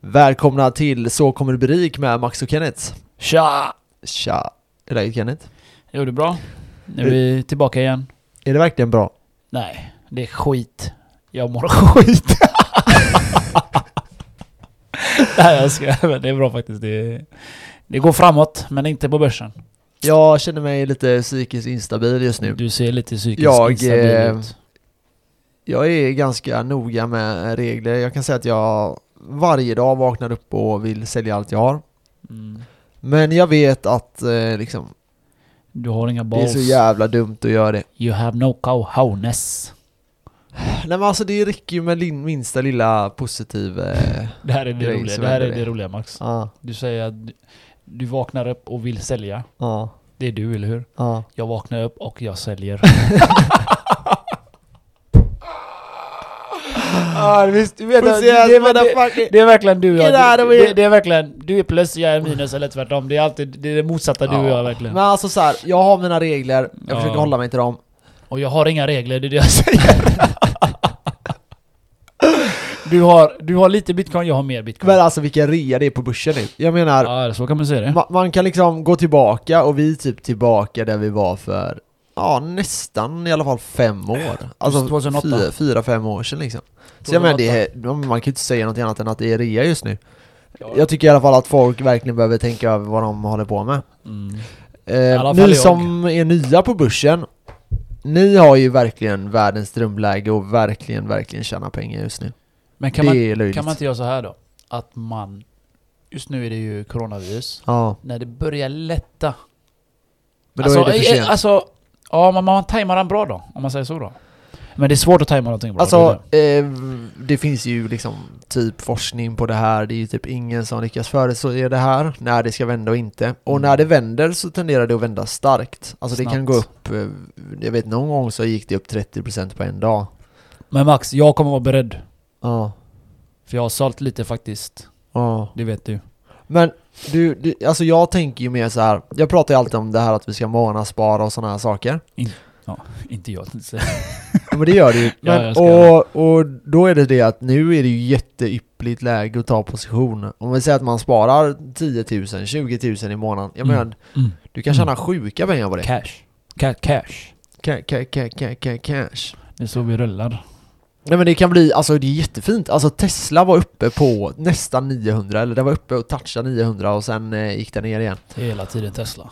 Välkomna till Så kommer det bli rik med Max och Kenneth. Tja! Tja! Är läget Kenneth? Jo, det är bra. Nu är vi tillbaka igen. Är det verkligen bra? Nej, det är skit. Jag mår skit. Nej, jag ska, men det är bra faktiskt. Det, det går framåt, men inte på börsen. Jag känner mig lite psykiskt instabil just nu. Du ser lite psykiskt Jag, instabil eh, ut. Jag är ganska noga med regler. Jag kan säga att jag varje dag vaknar upp och vill sälja allt jag har. Mm. Men jag vet att eh, liksom, Du har inga det är balls. så jävla dumt att göra det. You have no cojones. Nej men alltså det räcker ju med minsta lilla positiv... Eh, Det här är det roliga. Det här är det roliga Max. Ja, Du säger att du, du vaknar upp och vill sälja. ja, Det är du, eller hur? ja. Jag vaknar upp och jag säljer. Ah, visst, vet, det, det. Det är verkligen du och jag. Det, det, är verkligen, du är plus, jag är minus eller tvärtom. Det är alltid det, är det motsatta du och jag verkligen. Men alltså så här, jag har mina regler, jag Ja. försöker hålla mig till dem. Och jag har inga regler, det är det jag säger. du, har, du har lite bitcoin, jag har mer bitcoin. Men alltså vilken rea det är på börsen nu. Jag menar, ja, så kan man säga det. ma- man kan liksom gå tillbaka och vi är typ tillbaka där vi var för, ja nästan i alla fall fem år. Alltså 2008. fyra, fyra, fem år sedan liksom. Så jag menar, det är, man kan ju inte säga något annat än att det är rea just nu. Ja. Jag tycker i alla fall att folk verkligen behöver tänka över vad de håller på med. Mm. Eh, ni jag. som är nya på börsen, ni har ju verkligen världens drömläge och verkligen, verkligen tjäna pengar just nu. Men kan det man, kan man inte göra så här då? Att man... Just nu är det ju coronavirus. Ja, När det börjar lätta. men då alltså, är det för eh, sent. Alltså, ja man, man tajmar den bra då, om man säger så då. Men det är svårt att tajma någonting bra. Alltså, det. eh, det finns ju liksom typ forskning på det här, det är ju typ ingen som lyckas förutse det här, när det ska vända och inte. Och Mm. när det vänder så tenderar det att vända starkt. Alltså det kan Snabbt. gå upp, eh, jag vet någon gång så gick det upp 30% på en dag. Men Max, jag kommer vara beredd. Ja, För jag har sålt lite faktiskt. ja. Det vet du. Men du, du, alltså jag tänker ju mer så här. jag pratar ju alltid om det här att vi ska månadsspara och sådana här saker. Inte jag. tänkte säga. Ja, men det gör det ju. Ja, Men, jag och, och då är det det att nu är det ju jätteyppligt läge att ta position. Om vi säger att man sparar 10 000, 20 000 i månaden. Jag Mm. menar, Mm. du kan tjäna sjuka pengar på det. Cash. Ca cash. Ca- ca- ca- ca- ca- cash. Det är så vi rullar. Nej men det kan bli, alltså det är jättefint. Alltså Tesla var uppe på nästan 900, eller det var uppe och touchade 900 och sen eh, gick den ner igen. Hela tiden Tesla.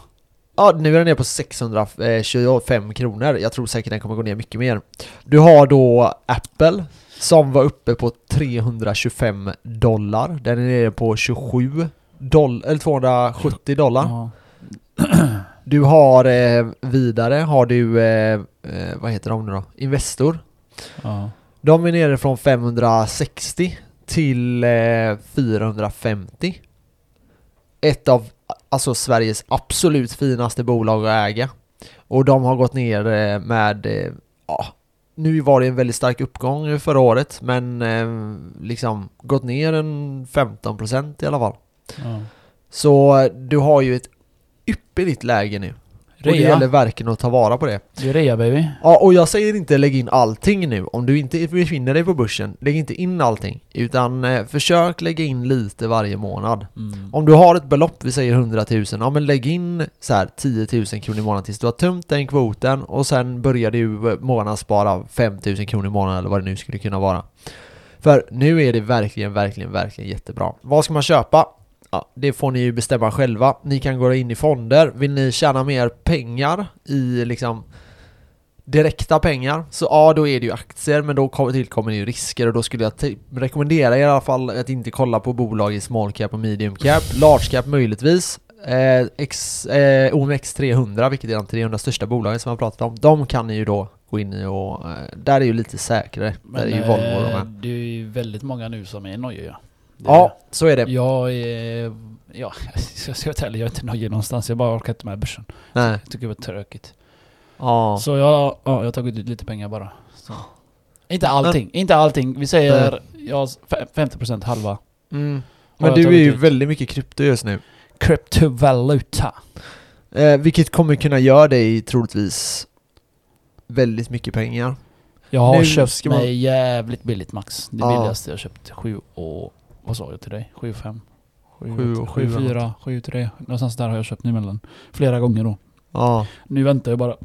Ja, nu är den ner på 625 kronor. Jag tror säkert den kommer gå ner mycket mer. Du har då Apple som var uppe på 325 dollar. Den är nere på 27 dollar, eller 270 dollar. Ja. Du har eh, vidare har du, eh, eh, vad heter de nu då? Investor. Ja. De är nere från 560 till eh, 450. Ett av alltså Sveriges absolut finaste bolag att äga. Och de har gått ner eh, med, eh, ja, nu var det en väldigt stark uppgång förra året, men eh, liksom gått ner en 15% i alla fall. Ja. Så eh, du har ju ett ypperligt läge nu. Och det Rea. gäller verkligen att ta vara på det. Det är rea baby. Ja, och jag säger inte lägg in allting nu. Om du inte befinner dig på börsen, lägg inte in allting. Utan eh, försök lägga in lite varje månad. Mm. Om du har ett belopp, vi säger 100 000, ja men lägg in så här 10 000 kronor i månaden tills du har tömt den kvoten och sen börjar du eh, månadsspara 5 000 kronor i månaden eller vad det nu skulle kunna vara. För nu är det verkligen, verkligen, verkligen jättebra. Vad ska man köpa? Ja, det får ni ju bestämma själva. Ni kan gå in i fonder. Vill ni tjäna mer pengar i liksom direkta pengar, så ja då är det ju aktier men då kommer- tillkommer det ju risker och då skulle jag rekommendera er i alla fall att inte kolla på bolag i small cap och medium cap, large cap möjligtvis. Eh, X, eh, OMX300, vilket är de 300 största bolagen som jag har pratat om, de kan ni ju då gå in i och eh, där är ju lite säkrare. där är ju eh, Volvo och de här. det är ju väldigt många nu som är nojiga. Ja, så är det. Jag är... Ja, jag ska vara ärlig, jag är inte nöjd någonstans. Jag bara orkar inte med börsen. Nej. Jag tycker det var tråkigt. Ja. Så jag, ja, jag har tagit ut lite pengar bara. Så. Inte allting, inte allting. Vi säger jag har fe- 50% halva. Mm. Men jag du är ju ut. väldigt mycket krypto just nu. Kryptovaluta. Eh, vilket kommer kunna göra dig troligtvis väldigt mycket pengar. Jag har Nu köpt man- mig jävligt billigt max. Det Ja. billigaste jag köpt 7 och vad sa jag till dig? 7 5 Sju och 7 sju 4 7 3 Någonstans där har jag köpt nu mellan flera gånger då. Ja, Nu väntar jag bara.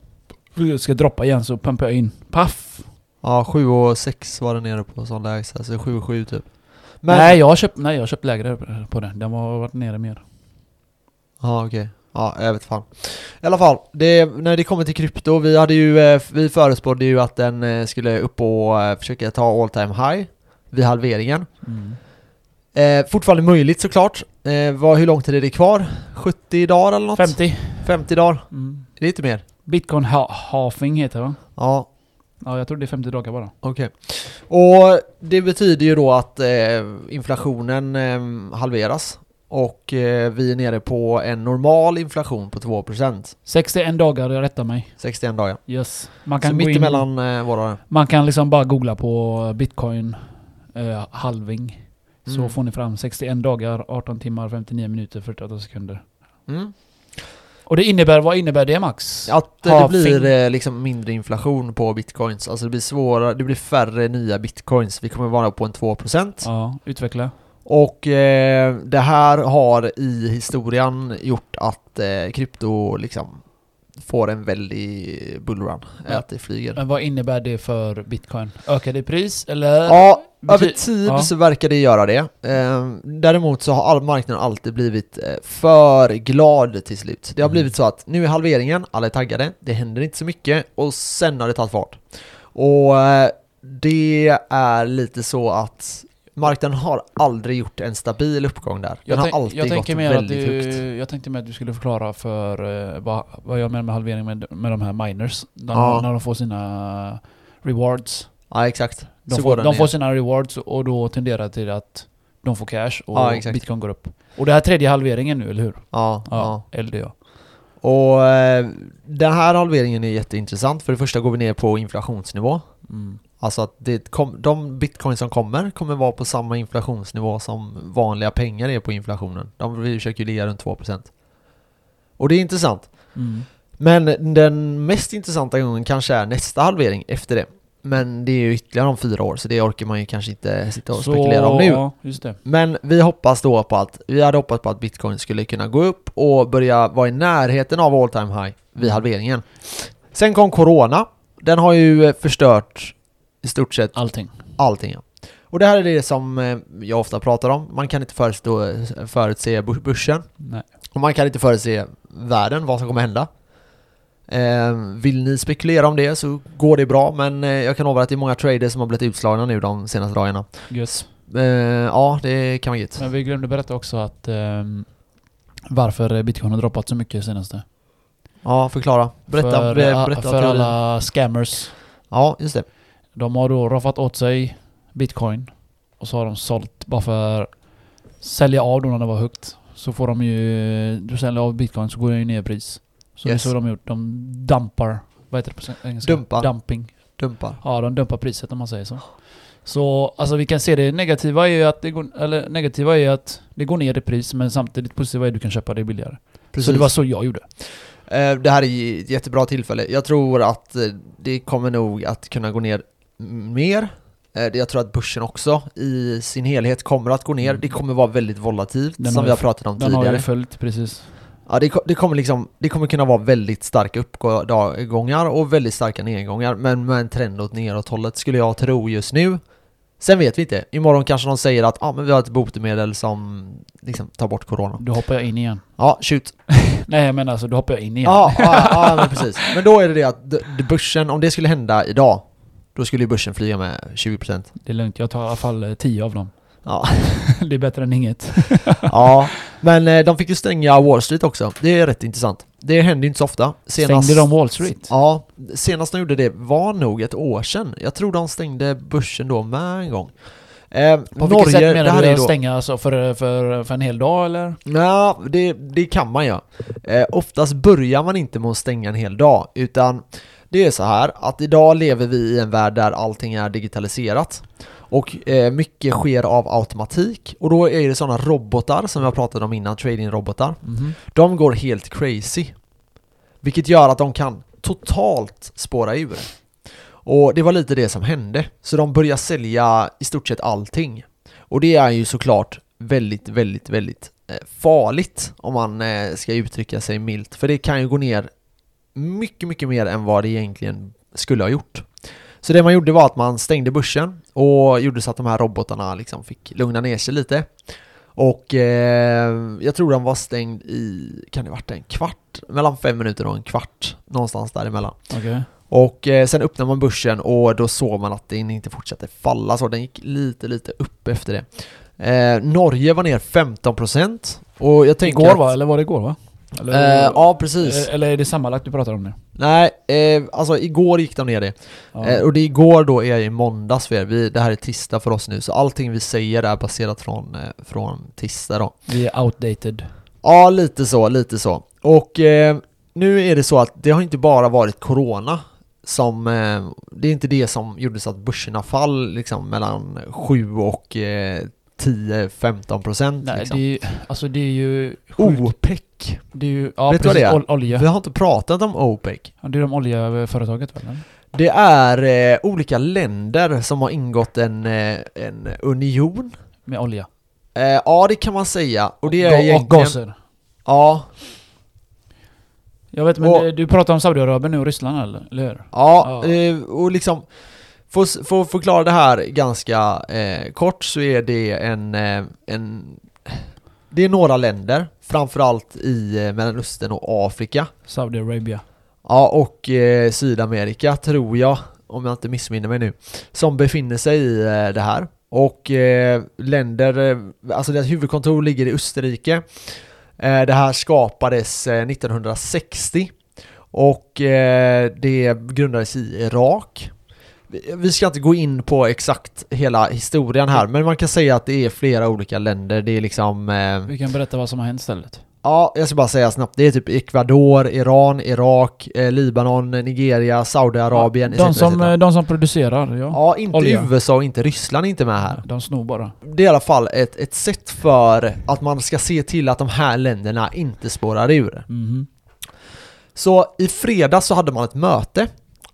Jag ska droppa igen så pumpar jag in. Paff! ja 7 och 6 var det nere på sån lägsta, så 7 och 7 typ. Men, nej, jag har köpt, nej jag har köpt lägre på den. Den har varit nere mer. Ja okej. Ja, jag vet fan. I alla fall, det, när det kommer till krypto, vi hade ju, eh, vi förespådde ju att den eh, skulle upp och eh, försöka ta all time high vid halveringen. Mm. Eh, fortfarande möjligt såklart. Eh, vad, hur lång tid är det kvar? 70 dagar eller något? 50. 50 dagar? Mm. Inte mer? Bitcoin ha halving heter det va? Ja, Ja, jag tror det är 50 dagar bara. okej. Och det betyder ju då att eh, inflationen eh, halveras. Och eh, vi är nere på en normal inflation på 2%. 61 dagar, jag rättar mig. 61 dagar. Yes. Man Så kan in, mittemellan eh, våra... Man kan liksom bara googla på bitcoin eh, halving. Så Mm. får ni fram 61 dagar, 18 timmar, 59 minuter, 48 sekunder. Mm. Och det innebär, vad innebär det Max? Att eh, det blir eh, liksom mindre inflation på bitcoins. Alltså det blir svårare, det blir färre nya bitcoins. Vi kommer vara på en 2%. Ja, utveckla. Och eh, det här har i historien gjort att eh, krypto liksom får en väldig bullrun. Ja. Att det flyger. Men vad innebär det för bitcoin? Ökar det pris eller? Ja, över tid ja. så verkar det göra det. Eh, däremot så har all marknaden alltid blivit eh, för glad till slut. Det har Mm. blivit så att nu är halveringen, alla är taggade, det händer inte så mycket och sen har det tagit fart. Och eh, det är lite så att marknaden har aldrig gjort en stabil uppgång där. Den Jag, har alltid jag gått väldigt du, högt. jag tänkte mer att du skulle förklara för eh, vad, vad jag menar med halvering med, med de här miners. De, Ja. När de får sina rewards. Ja, exakt. De, så får, de ner. får sina rewards och då tenderar till att de får cash och Ja, bitcoin går upp. Och det här är tredje halveringen nu, eller hur? Ja, ja. Ja, LD ja. Och eh, den här halveringen är jätteintressant. För det första går vi ner på inflationsnivå. Mm. Alltså att det kom, de bitcoin som kommer kommer vara på samma inflationsnivå som vanliga pengar är på inflationen. De försöker ju ligga runt 2%. Och det är intressant. Mm. Men den mest intressanta gången kanske är nästa halvering efter det. Men det är ju ytterligare om fyra år så det orkar man ju kanske inte sitta och spekulera om nu. Ja, just det. Men vi hoppas då på att, vi hade hoppats på att bitcoin skulle kunna gå upp och börja vara i närheten av all time high vid halveringen. Sen kom corona. Den har ju förstört i stort sett Allting. allting. Ja. Och det här är det som eh, jag ofta pratar om. Man kan inte förutstå, förutse bö- börsen. Nej. Och man kan inte förutse världen, vad som kommer hända. Eh, vill ni spekulera om det så går det bra, men eh, jag kan lova att det är många traders som har blivit utslagna nu de senaste dagarna. Gött. Eh, ja, det kan vara gött. Men vi glömde berätta också att ehm, varför bitcoin har droppat så mycket senaste. Ja, förklara. Berätta, för, a- berätta för alla scammers. Ja, just det. De har då roffat åt sig bitcoin och så har de sålt bara för sälja av då när det var högt. Så får de ju, du säljer av bitcoin så går det ju ner i pris. Så Yes. det är så de har gjort. De dumpar, vad heter det på engelska? Dumpar. Dumping. Dumpar. Ja, de dumpar priset om man säger så. Så alltså vi kan se det negativa är ju att det går, eller negativa är att det går ner i pris men samtidigt positiva är att du kan köpa det billigare. Precis. Så det var så jag gjorde. Eh, Det här är ett jättebra tillfälle. Jag tror att eh, det kommer nog att kunna gå ner mer. Eh, Jag tror att börsen också i sin helhet kommer att gå ner. Mm. Det kommer vara väldigt volatilt Den som har vi har pratat om Den har tidigare. ju följt precis. Ja, det, det, kommer liksom, det kommer kunna vara väldigt starka uppgångar och väldigt starka nedgångar men med en trend åt neråt-hållet skulle jag tro just nu. Sen vet vi inte. Imorgon kanske de säger att ah, men vi har ett botemedel som liksom tar bort corona. Då hoppar jag in igen. Ja, shoot. Nej men alltså då hoppar jag in igen. Ja, ja, ja men precis. Men då är det det att börsen, om det skulle hända idag, då skulle ju börsen flyga med 20%. Det är lugnt, jag tar i alla fall eh, 10 av dem. Ja, det är bättre än inget. ja. men eh, de fick ju stänga Wall Street också. Det är rätt intressant. Det händer ju inte så ofta. Stängde de Wall Street? Ja, senast de gjorde det var nog ett år sedan. Jag tror de stängde börsen då med en gång. Eh, På vilket sätt det menar du att då... stänga alltså för, för, för en hel dag eller? Ja, det, det kan man göra. Eh, oftast börjar man inte med att stänga en hel dag, utan det är så här att idag lever vi i en värld där allting är digitaliserat. Och eh, mycket sker av automatik. Och då är det sådana robotar som jag pratade om innan, trading-robotar. Mhm. De går helt crazy. Vilket gör att de kan totalt spåra ur. Och det var lite det som hände. Så de började sälja i stort sett allting. Och det är ju såklart väldigt, väldigt, väldigt eh, farligt om man eh, ska uttrycka sig milt. För det kan ju gå ner mycket, mycket mer än vad det egentligen skulle ha gjort. Så det man gjorde var att man stängde börsen och gjorde så att de här robotarna liksom fick lugna ner sig lite. Och eh, jag tror den var stängd i, kan det varit en kvart? Mellan fem minuter och en kvart. Någonstans däremellan. Okej. Och eh, sen öppnade man börsen och då såg man att den inte fortsatte falla så den gick lite, lite upp efter det. Eh, Norge var ner 15% och jag tänker Igår att, va? Eller var det igår va? Eller, Eh, ja, precis. Eh, Eller är det sammanlagt du pratar om nu? Nej, eh, alltså igår gick de ner det. Ja. Eh, och det igår då är i måndags för er. Vi, det här är tisdag för oss nu, så allting vi säger är baserat från, eh, från tisdag då. Vi är outdated. Ja, lite så, lite så. Och eh, nu är det så att det har inte bara varit Corona som, det är inte det som gjorde så att börserna fall liksom mellan 7 och 10-15 procent Nej, liksom. det är ju, alltså det är ju sjukt. OPEC. Det är ju, ja Vet du vad det är? ol- olja. Vi har inte pratat om OPEC. Ja, det är de oljeföretaget väl? Det är eh, olika länder som har ingått en, eh, en union. Med olja. Eh, ja, det kan man säga. Och det är Ga- och gaser. Ja, Jag vet men Och- du, du pratar om Saudiarabien nu och Ryssland eller? eller hur? Ja, Ja. eh, och liksom för, att- för att förklara det här ganska eh, kort så är det en, eh, en Det är några länder, framförallt i eh, Mellanöstern och Afrika. Saudiarabien. Ja, och eh, Sydamerika tror jag, om jag inte missminner mig nu Som befinner sig i eh, det här. Och eh, länder, eh, alltså deras huvudkontor ligger i Österrike. Det här skapades eh, 1960 Och det grundades i Irak Vi- ska inte gå in på exakt hela historien här Men man kan säga att det är flera olika länder Det är liksom eh, Vi kan berätta vad som har hänt istället. Ja, jag ska bara säga snabbt. Det är typ Ecuador, Iran, Irak, eh, Libanon, Nigeria, Saudiarabien de, etc, som, eh, de som producerar, ja. Ja, inte olja. USA och inte Ryssland är inte med här. De snor bara. Det är i alla fall ett, ett sätt för att man ska se till att de här länderna inte spårar ur. Mhm. Så i fredags så hade man ett möte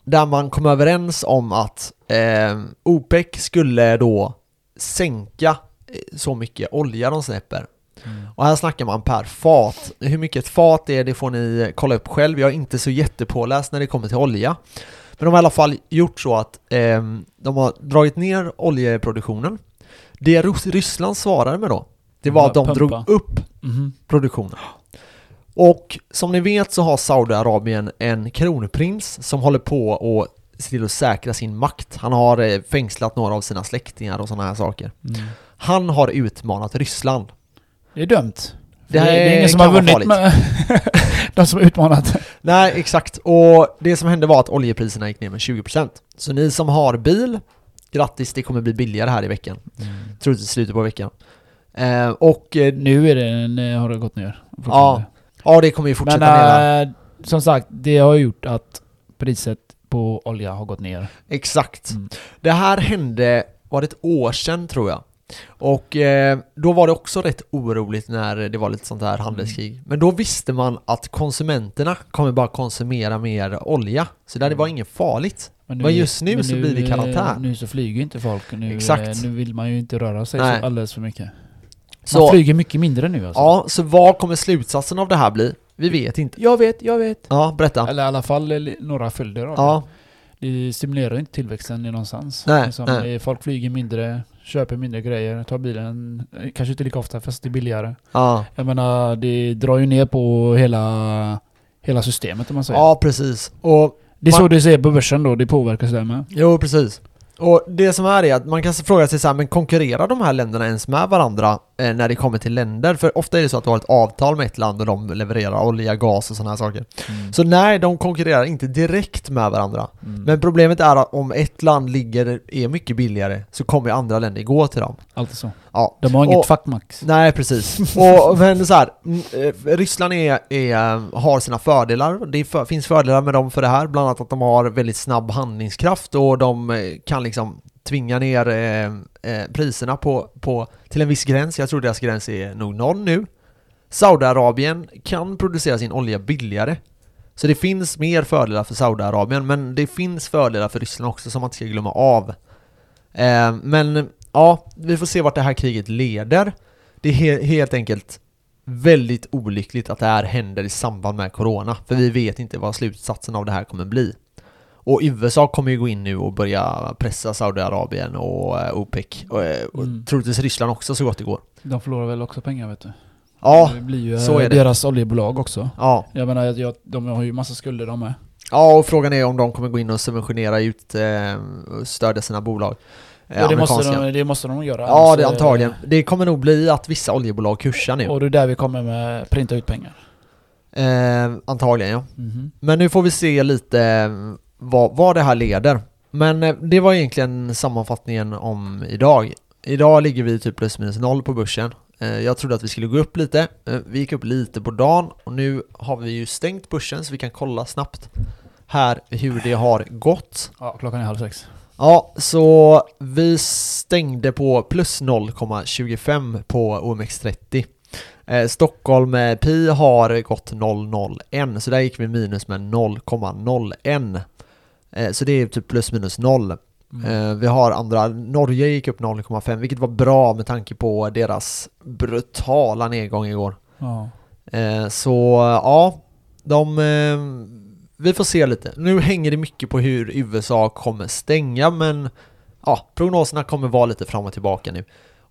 där man kom överens om att eh, OPEC skulle då sänka eh, så mycket olja de släpper. Mm. Och här snackar man per fat. Hur mycket ett fat är det får ni kolla upp själv. Jag är inte så jättepåläst när det kommer till olja. Men de har i alla fall gjort så att eh, de har dragit ner oljeproduktionen. Det Ryssland svarade med då, det var att de Pumpa. drog upp Mhm. produktionen. Och som ni vet så har Saudiarabien en kronprins som håller på att se till att säkra sin makt. Han har eh, fängslat några av sina släktingar och sådana här saker. Mm. Han har utmanat Ryssland. Det är dömt. Det Det, här det är ingen som har vunnit med de som har utmanat. Nej, exakt. Och det som hände var att oljepriserna gick ner med 20%. Så ni som har bil, grattis, det kommer bli billigare här i veckan. Troligtvis i slutet på veckan. Eh, och eh, Nu är det, eh, har det gått ner. Ja, ja, det kommer ju fortsätta Men äh, som sagt, det har gjort att priset på olja har gått ner. Exakt. Mm. Det här hände, var det ett år sedan tror jag. Och eh, då var det också rätt oroligt när det var lite sånt här handelskrig. Men då visste man att konsumenterna kommer bara konsumera mer olja. Så där det var inget farligt. Men Men just nu men så blir det karantän. Nu så flyger inte folk. Nu, Exakt. eh, nu vill man ju inte röra sig Nej. så alldeles för mycket. Man Så, flyger mycket mindre nu alltså. ja, så vad kommer slutsatsen av det här bli? Vi vet inte. Jag vet, jag vet. Ja, berätta. Eller i alla fall några följder av Ja, det. Det stimulerar inte tillväxten någonstans. Nej, Liksom, nej. Folk flyger mindre, köper mindre grejer, tar bilen, eh, kanske inte lika ofta fast det är billigare. ja. Jag menar, det drar ju ner på hela, hela systemet om man säger. Ja, precis. Och det är man- så det ser på börsen då, det påverkas där med. Jo, precis. Och det som är är att man kan fråga sig så här, men konkurrerar de här länderna ens med varandra när det kommer till länder? För ofta är det så att du har ett avtal med ett land och de levererar olja, gas och sådana här saker. Så nej, de konkurrerar inte direkt med varandra. Mm. Men problemet är att om ett land ligger, är mycket billigare så kommer andra länder gå till dem. Alltid så. Ja. De har inget Och- fackmax. Nej, precis. Och men så här, mm, eh, Ryssland är, är, har sina fördelar. Det för, finns fördelar med dem för det här, bland annat att de har väldigt snabb handlingskraft och de eh, kan liksom tvinga ner eh, eh, priserna på, på, till en viss gräns. Jag tror deras gräns är nog noll nu. Saudiarabien kan producera sin olja billigare. Så det finns mer fördelar för Saudiarabien, men det finns fördelar för Ryssland också som man inte ska glömma av. Eh, men ja, vi får se vart det här kriget leder. Det är he- helt enkelt väldigt olyckligt att det här händer i samband med Corona, för vi vet inte vad slutsatsen av det här kommer bli. Och USA kommer ju gå in nu och börja pressa Saudiarabien och eh, OPEC, och, eh, och Mm. troligtvis Ryssland också så gott det går. De förlorar väl också pengar vet du. Ja, det blir ju så är det. deras oljebolag också. ja. Jag menar, jag, de har ju massa skulder de med. Ja, och frågan är om de kommer gå in och subventionera ut eh, och stödja sina bolag. Eh, Ja, det, måste de, det måste de göra. Ja, det eh, antagligen. Det kommer nog bli att vissa oljebolag kursar nu. Och det är där vi kommer med printa ut pengar. Eh, antagligen ja. Mhm. Men nu får vi se lite eh, vad, vad det här leder. Men eh, det var egentligen sammanfattningen om idag. Idag ligger vi typ plus minus noll på börsen. Eh, Jag trodde att vi skulle gå upp lite. Eh, Vi gick upp lite på dagen och nu har vi ju stängt börsen så vi kan kolla snabbt här hur det har gått. Ja, klockan är halv sex. Ja, så vi stängde på plus 0,25 på OMX30. Eh, Stockholm Pi har gått 001, så där gick vi minus med 0,01. Eh, så det är typ plus minus 0. Mm. Eh, vi har andra, Norge gick upp 0,5 vilket var bra med tanke på deras brutala nedgång igår. Ja. Eh, så ja, de... Vi får se lite. Nu hänger det mycket på hur USA kommer stänga men ja, prognoserna kommer vara lite fram och tillbaka nu.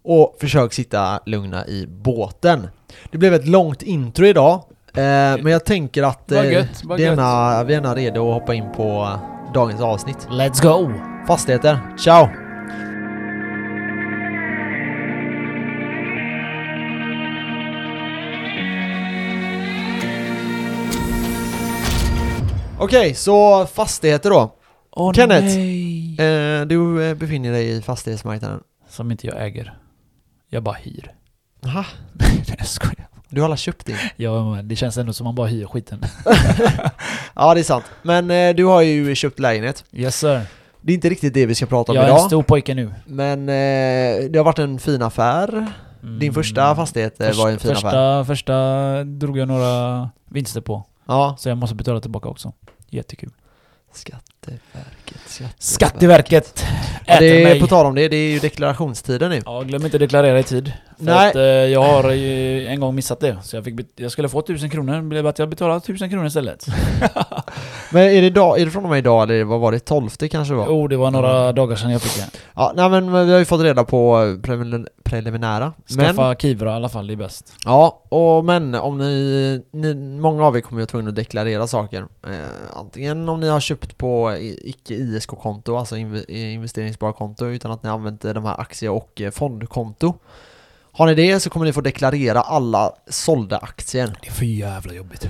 Och försök sitta lugna i båten. Det blev ett långt intro idag, men jag tänker att gött, vi, är gött. gärna, vi är redo att hoppa in på dagens avsnitt. Let's go! Fastigheter, ciao! Okej, så fastigheter då. Åh Kenneth. Eh, du eh, befinner dig i fastighetsmarknaden. Som inte jag äger. Jag bara hyr. Aha, Nej jag skojar. Du har alla köpt din? Ja, det känns ändå som man bara hyr skiten. ja, det är sant. Men eh, du har ju köpt lägenhet. Yes sir. Det är inte riktigt det vi ska prata om Jag är en idag. stor pojke nu. Men eh, det har varit en fin affär. Mm. Din första fastighet eh, var en fin första, affär. Första drog jag några vinster på. Ja. Så jag måste betala tillbaka också. Jättekul. Skatteverket, Skatteverket. Skatteverket Ja, det är på tal om det, det är ju deklarationstider nu. Ja, glöm inte att deklarera i tid. För Nej. att eh, jag har ju en gång missat det. Så jag, fick jag skulle få 1000 kronor, blev att jag betalade 1000 kronor istället. Men är det, idag, är det från och med idag eller vad var det? 12 kanske var? Jo, det var några dagar sedan jag fick det. Ja, nej men vi har ju fått reda på prelim- preliminära. Men, Skaffa Kivra i alla fall, det är bäst. ja, och men om ni, ni, många av er kommer ju vara tvungna att deklarera saker. Eh, antingen om ni har köpt på icke ISK-konto, alltså inv- investeringssparkonto, utan att ni använt de här aktie och eh, fondkonto. Har ni det så kommer ni få deklarera alla sålda aktier. Det är för jävla jobbigt.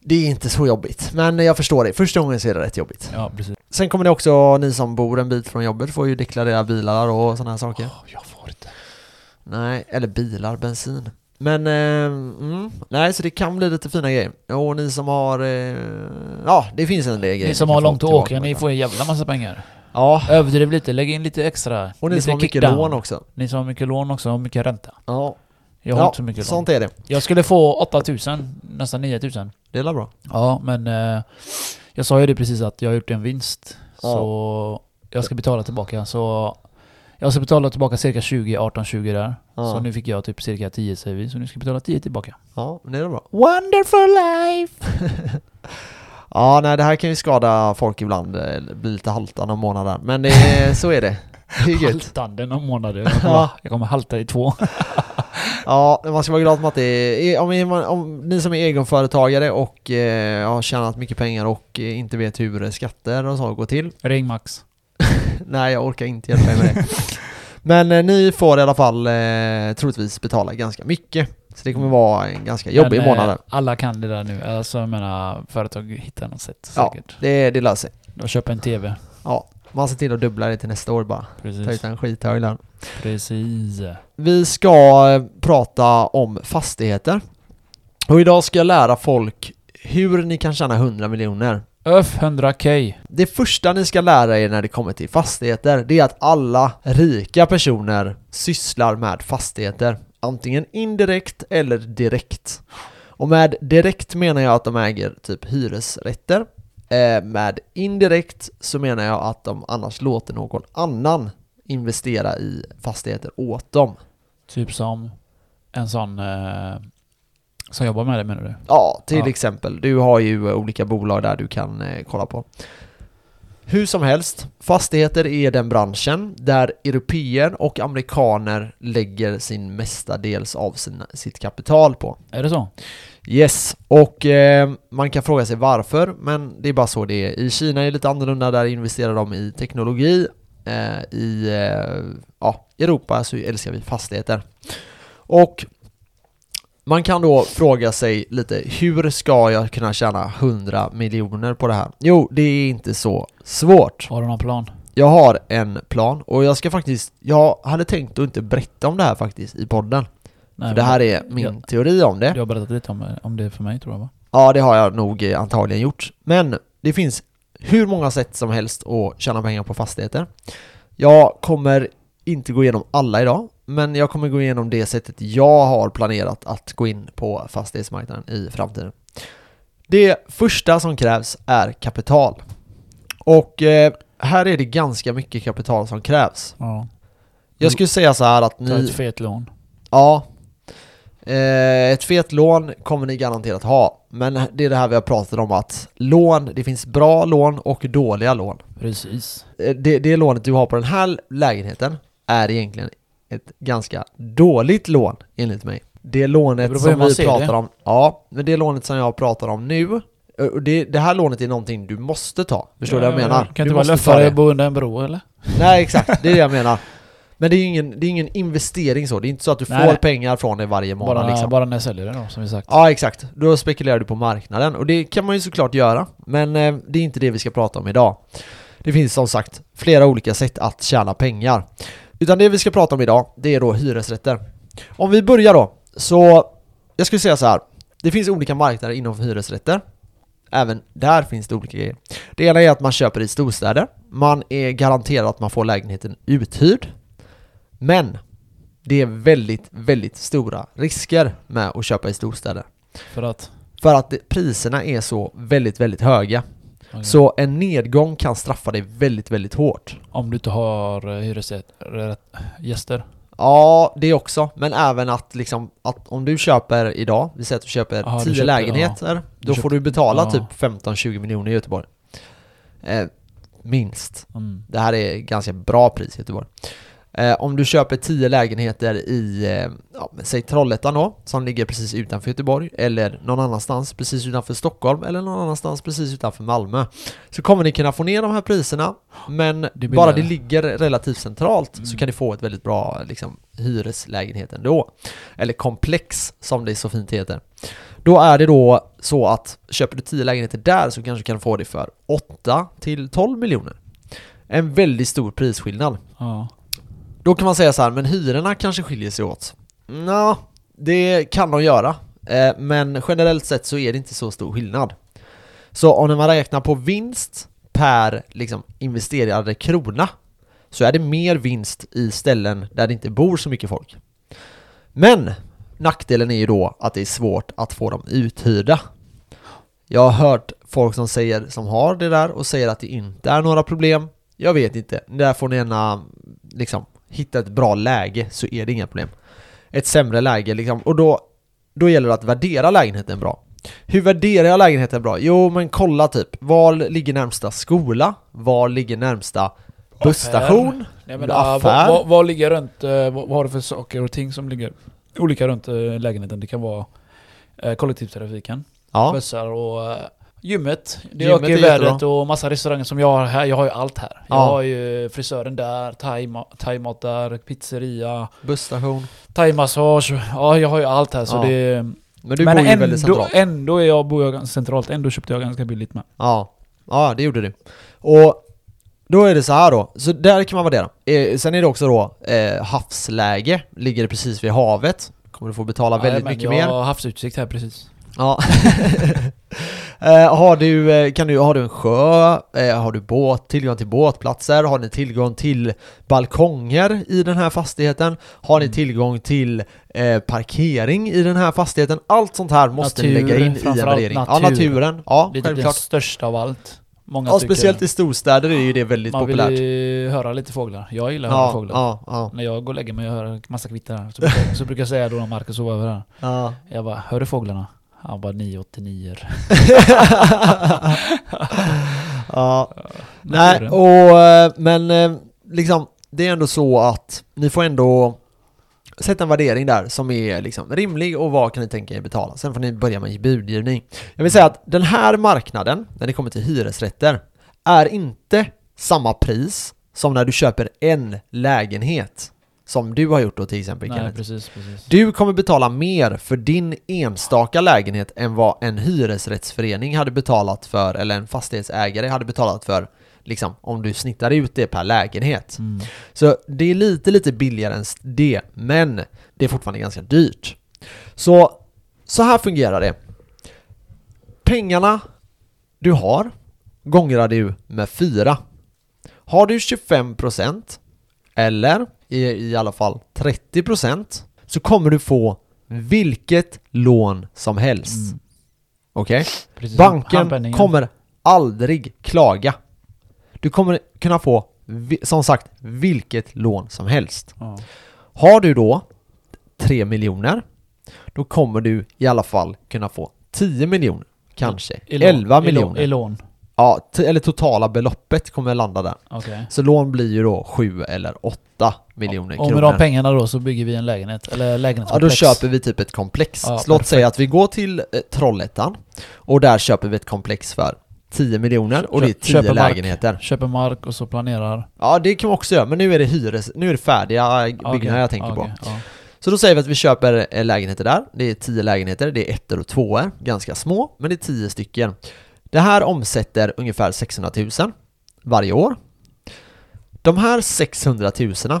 Det är inte så jobbigt, men jag förstår det. Första gången så är det rätt jobbigt. Ja, precis. Sen kommer det också, ni som bor en bit från jobbet får ju deklarera bilar och sådana här saker. Åh, jag får inte. Nej, eller bilar, bensin. Men, eh, mm, nej så det kan bli lite fina grejer. Och ni som har, eh, ja det finns en del grejer. Ni som har långt att åka, ni får en jävla massa pengar. Ja, Överdriv lite, lägg in lite extra. och ni lite som har mycket kickdown. lån också. Ni som har mycket lån också, och mycket ränta. Ja, Jag har ja inte så mycket lån. sånt är det. Jag skulle få 8000, nästan 9000. Det är bra. Ja, men eh, jag sa ju det precis att jag har gjort en vinst. Ja. Så jag ska betala tillbaka. Så jag ska betala tillbaka cirka 20, 18, 20 där. Ja. Så nu fick jag typ cirka 10 säger vi. Så nu ska jag betala 10 tillbaka. Ja, men det är bra. Wonderful life! Ja, nej det här kan ju skada folk ibland, eh, bli lite halta någon månad där. Men är, så är det. Det är. Haltande någon månad. Jag kommer, Ja. jag kommer halta i två. Ja, man ska vara glad att det är, om, om ni som är egenföretagare och eh, har tjänat mycket pengar och eh, inte vet hur skatter och så går till. Ring Max. Nej, jag orkar inte hjälpa er med det. Men eh, ni får i alla fall eh, troligtvis betala ganska mycket. Så det kommer vara en ganska jobbig Men, eh, månad. Alla kan det där nu. Alltså jag menar, företag hittar något sätt Ja, säkert. det, det löser sig. De köper en TV. Ja, man ser till att dubbla det till nästa år bara. Ta ut Precis. en skithög där. Precis. Vi ska eh, prata om fastigheter. Och idag ska jag lära folk hur ni kan tjäna 100 miljoner. Öf 100k. Det första ni ska lära er när det kommer till fastigheter, det är att alla rika personer sysslar med fastigheter. Antingen indirekt eller direkt. Och med direkt menar jag att de äger typ hyresrätter. Eh, med indirekt så menar jag att de annars låter någon annan investera i fastigheter åt dem. Typ som en sån eh, som jobbar med det menar du? Ja, till Ja. exempel. Du har ju eh, olika bolag där du kan eh, kolla på. Hur som helst, fastigheter är den branschen där europeer och amerikaner lägger sin mestadels av sin, sitt kapital på. Är det så? Yes, och eh, man kan fråga sig varför, men det är bara så det är. I Kina är det lite annorlunda, där investerar de i teknologi. Eh, I eh, ja, Europa så älskar vi fastigheter. Och man kan då fråga sig lite, hur ska jag kunna tjäna 100 miljoner på det här? Jo, det är inte så svårt. Har du någon plan? Jag har en plan och jag ska faktiskt, jag hade tänkt att inte berätta om det här faktiskt i podden. Nej, för det här är min Ja. teori om det. Du har berättat lite om, om det för mig tror jag va? Ja, det har jag nog antagligen gjort. Men det finns hur många sätt som helst att tjäna pengar på fastigheter. Jag kommer inte gå igenom alla idag, men jag kommer gå igenom det sättet jag har planerat att gå in på fastighetsmarknaden i framtiden. Det första som krävs är kapital. Och eh, här är det ganska mycket kapital som krävs. Ja. Jag skulle säga så här att Ta ni... ett fet lån. Ja. Eh, ett fet lån kommer ni garanterat ha. Men det är det här vi har pratat om att lån, det finns bra lån och dåliga lån. Precis. Eh, Det, det lånet du har på den här lägenheten är egentligen ett ganska dåligt lån enligt mig. Det Det lånet hur som vi pratar det. om, ja, men det lånet som jag pratar om nu, och det, det här lånet är någonting du måste ta. Förstår du vad jag menar? Kan du inte bara löffa det. dig bo under en bro eller? Nej exakt, det är det jag menar. Men det är ju ingen, det är ingen investering så, det är inte så att du Nej. får pengar från det varje månad Bara, liksom. bara när jag säljer det då, som vi sagt. Ja exakt, då spekulerar du på marknaden och det kan man ju såklart göra Men eh, det är inte det vi ska prata om idag Det finns som sagt flera olika sätt att tjäna pengar Utan det vi ska prata om idag, det är då hyresrätter. Om vi börjar då, så jag skulle säga så här. Det finns olika marknader inom hyresrätter. Även där finns det olika grejer. Det ena är att man köper i storstäder. Man är garanterad att man får lägenheten uthyrd. Men det är väldigt, väldigt stora risker med att köpa i storstäder. För att... för att det, priserna är så väldigt, väldigt höga. Så en nedgång kan straffa dig väldigt, väldigt hårt. Om du inte har eh, hyresgäster. Ja, det också. Men även att liksom, att om du köper idag, vi säger att du köper Ja, du 10 köper- lägenheter, Du då köper- får du betala ja. typ 15-20 miljoner i Göteborg. Eh, minst. Mm. Det här är ganska bra pris i Göteborg. Eh, om du köper 10 lägenheter i, eh, ja, säg Trollhättan då, som ligger precis utanför Göteborg, eller någon annanstans precis utanför Stockholm, eller någon annanstans precis utanför Malmö, så kommer ni kunna få ner de här priserna, men Det bara det ligger relativt centralt så Mm. kan ni få ett väldigt bra liksom, hyreslägenhet ändå. Eller komplex, som det så fint heter. Då är det då så att köper du 10 lägenheter där så kanske du kan få det för 8 till 12 miljoner. En väldigt stor prisskillnad. Ja. Då kan man säga så här, men hyrorna kanske skiljer sig åt. Nå, det kan de göra. Eh, men generellt sett så är det inte så stor skillnad. Så om man räknar på vinst per liksom, investerade krona så är det mer vinst i ställen där det inte bor så mycket folk. Men nackdelen är ju då att det är svårt att få dem uthyrda. Jag har hört folk som säger som har det där och säger att det inte är några problem. Jag vet inte. Där får ni gärna liksom hitta ett bra läge så är det inga problem. Ett sämre läge liksom, och då, då gäller det att värdera lägenheten bra. Hur värderar jag lägenheten bra? Jo men kolla typ, var ligger närmsta skola? Var ligger närmsta busstation? Jag Affär. vad, ligger runt, eh, vad, vad har du för saker och ting som ligger olika runt eh, lägenheten? Det kan vara eh, kollektivtrafiken, Ja, bussar och gymmet. Det Gymmet ökar ju värdet och massa restauranger som jag har här. Jag har ju allt här. Jag Ja. har ju frisören där, thai- thaimat där, pizzeria, busstation. thaimassage. Ja, jag har ju allt här så Ja. det... Men du men bor ju ändå, väldigt centralt. ändå är jag, bor jag ganska centralt. Ändå köpte jag ganska billigt med. Ja, ja det gjorde du. Och då är det så här då, så där kan man värdera. Eh, sen är det också då eh, havsläge, ligger det precis vid havet. Kommer du få betala väldigt Jajamän, mycket jag mer. har havsutsikt här precis. Ja. eh, har, du, eh, kan du, har du en sjö? Eh, har du båt, tillgång till båtplatser? Har ni tillgång till balkonger i den här fastigheten? Har ni Mm. tillgång till eh, parkering i den här fastigheten? Allt sånt här måste ni Natur, lägga in i en värdering. Ja, natur. naturen. Ja, Det är typ det självklart. största av allt. Många Ja, tycker- speciellt i storstäder är ju det väldigt Man populärt. vill ju höra lite fåglar. Jag gillar att höra Ja, fåglar. ja, ja, När jag går och lägger mig och hör massa kvitter så brukar, så brukar jag säga då när Marcus sover över här. ja. Jag bara, hör du fåglarna? Han bara 989 ja. Nej, och, eh, men eh, liksom, det är ändå så att ni får ändå sätta en värdering där som är liksom rimlig och vad kan ni tänka er betala? Sen får ni börja med budgivning. Jag vill säga att den här marknaden, när det kommer till hyresrätter, är inte samma pris som när du köper en lägenhet. Som du har gjort då till exempel Nej, precis, precis. Du kommer betala mer för din enstaka lägenhet än vad en hyresrättsförening hade betalat för, eller en fastighetsägare hade betalat för, liksom, om du snittar ut det per lägenhet. Mm. Så det är lite, lite billigare än det, men det är fortfarande ganska dyrt. Så, så här fungerar det. Pengarna du har gångrar du med 4. Har du 25% eller i, i alla fall 30% så kommer du få vilket lån som helst. Mm. Okej? Precis. Banken kommer aldrig klaga. Du kommer kunna få, som sagt, vilket lån som helst. Ja. Har du då 3 miljoner, då kommer du i alla fall kunna få 10 miljoner, kanske I lån- 11 i lån- miljoner. I lån. Ja, eller totala beloppet kommer landa där. Okej. Så lån blir ju då 7 eller 8 miljoner Och med kronor. de pengarna då så bygger vi en lägenhet, eller Ja, då lägenhetskomplex. köper vi typ ett komplex. Ja, så låt säga att vi går till eh, Trollhättan och där köper vi ett komplex för 10 miljoner och det är Köp- 10 köper mark. lägenheter. Köper mark och så planerar. Ja, det kan man också göra, men nu är det hyres, nu är det färdiga eh, byggnader Okej, jag tänker på. okej, ja. Så då säger vi att vi köper eh, lägenheter där. Det är 10 lägenheter, det är ettor och tvåor, ganska små, men det är 10 stycken. Det här omsätter ungefär 600 000 varje år. De här 600 000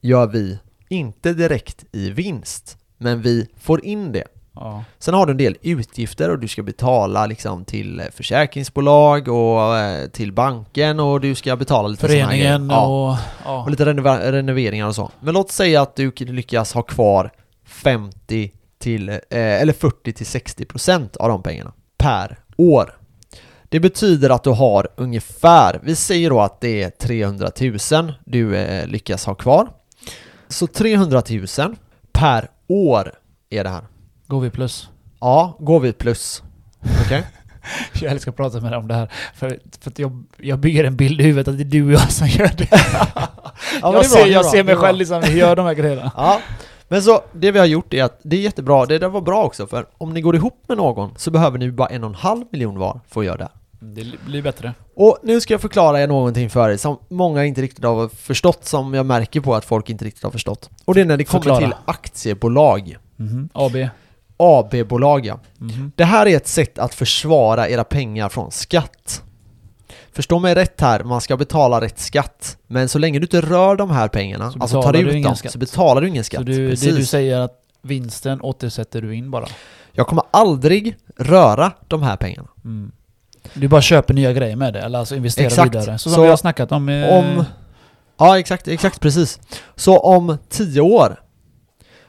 gör vi inte direkt i vinst, men vi får in det. Ja. Sen har du en del utgifter och du ska betala liksom till försäkringsbolag och eh, till banken och du ska betala lite här Föreningen. Ja. och... Ja. Och lite renova- renoveringar och så. Men låt säga att du lyckas ha kvar 50 till, eh, eller 40 till 60% av de pengarna per år. Det betyder att du har ungefär, vi säger då att det är 300 000 du eh, lyckas ha kvar. Så 300 000 per år är det här. Går vi plus? Ja, går vi plus. Okej? Jag älskar att prata med dig om det här. För, för att jag, jag bygger en bild i huvudet att det är du och jag som gör det. Ja, det jag bra, ser, det är jag bra, ser det mig bra. själv liksom, gör de här grejerna. Ja, men så det vi har gjort är att det är jättebra, det där var bra också för om ni går ihop med någon så behöver ni bara en och en halv miljon var för att göra det. Det blir bättre. Och nu ska jag förklara er någonting för er som många inte riktigt har förstått, som jag märker på att folk inte riktigt har förstått. Och det är när det kommer Förklara. till aktiebolag. Mhm. AB. AB-bolag ja. Mhm. Det här är ett sätt att försvara era pengar från skatt. Förstå mig rätt här, man ska betala rätt skatt. Men så länge du inte rör de här pengarna, Så alltså tar ut dem, skatt. så betalar du ingen skatt. Så du, Precis. det du säger att vinsten återsätter du in bara? Jag kommer aldrig röra de här pengarna. Mm. Du bara köper nya grejer med det, eller alltså investerar Exakt. vidare. Så som Så vi har snackat om. eh, Om... Ja, exakt, exakt precis. Så om 10 år,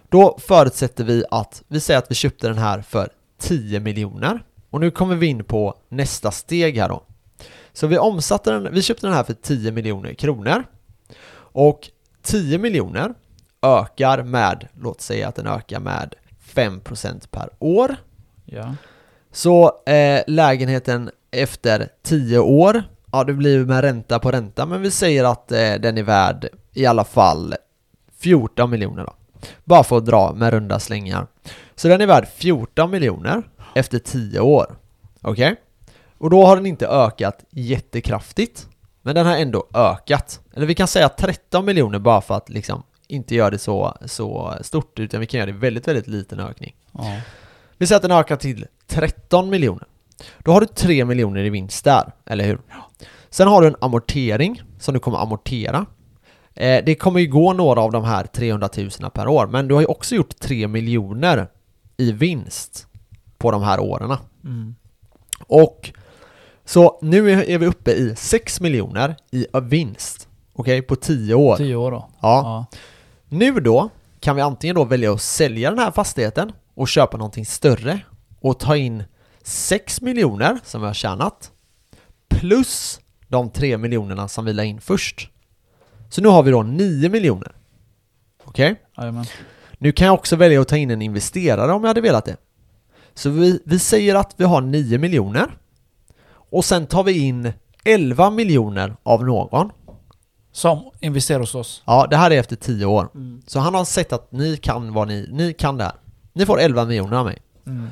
då förutsätter vi att, vi säger att vi köpte den här för 10 miljoner. Och nu kommer vi in på nästa steg här då. Så vi omsatte den, vi köpte den här för 10 miljoner kronor. Och 10 miljoner ökar med, låt säga att den ökar med 5% per år. Ja. Så eh, lägenheten efter 10 år, ja det blir med ränta på ränta, men vi säger att eh, den är värd i alla fall 14 miljoner då. Bara för att dra med runda slängar. Så den är värd 14 miljoner efter 10 år. Okej? Och då har den inte ökat jättekraftigt, men den har ändå ökat. Eller vi kan säga 13 miljoner bara för att liksom inte göra det så, så stort, utan vi kan göra det väldigt, väldigt liten ökning. ja. Vi säger att den ökar till 13 miljoner. Då har du 3 miljoner i vinst där, eller hur? Sen har du en amortering som du kommer amortera. Eh, det kommer ju gå några av de här 300 000 per år, men du har ju också gjort 3 miljoner i vinst på de här åren. Mm. Och så nu är vi uppe i 6 miljoner i vinst, okej, på 10 år. Tio år då. Ja. Nu då kan vi antingen då välja att sälja den här fastigheten och köpa någonting större och ta in 6 miljoner som vi har tjänat plus de 3 miljonerna som vi la in först. Så nu har vi då 9 miljoner. Okej? Jajamän. Nu kan jag också välja att ta in en investerare om jag hade velat det. Så vi, vi säger att vi har 9 miljoner och sen tar vi in 11 miljoner av någon. Som investerar hos oss. Ja, det här är efter 10 år. Så han har sett att ni kan vad ni, ni kan det här. Ni får 11 miljoner av mig. Mm.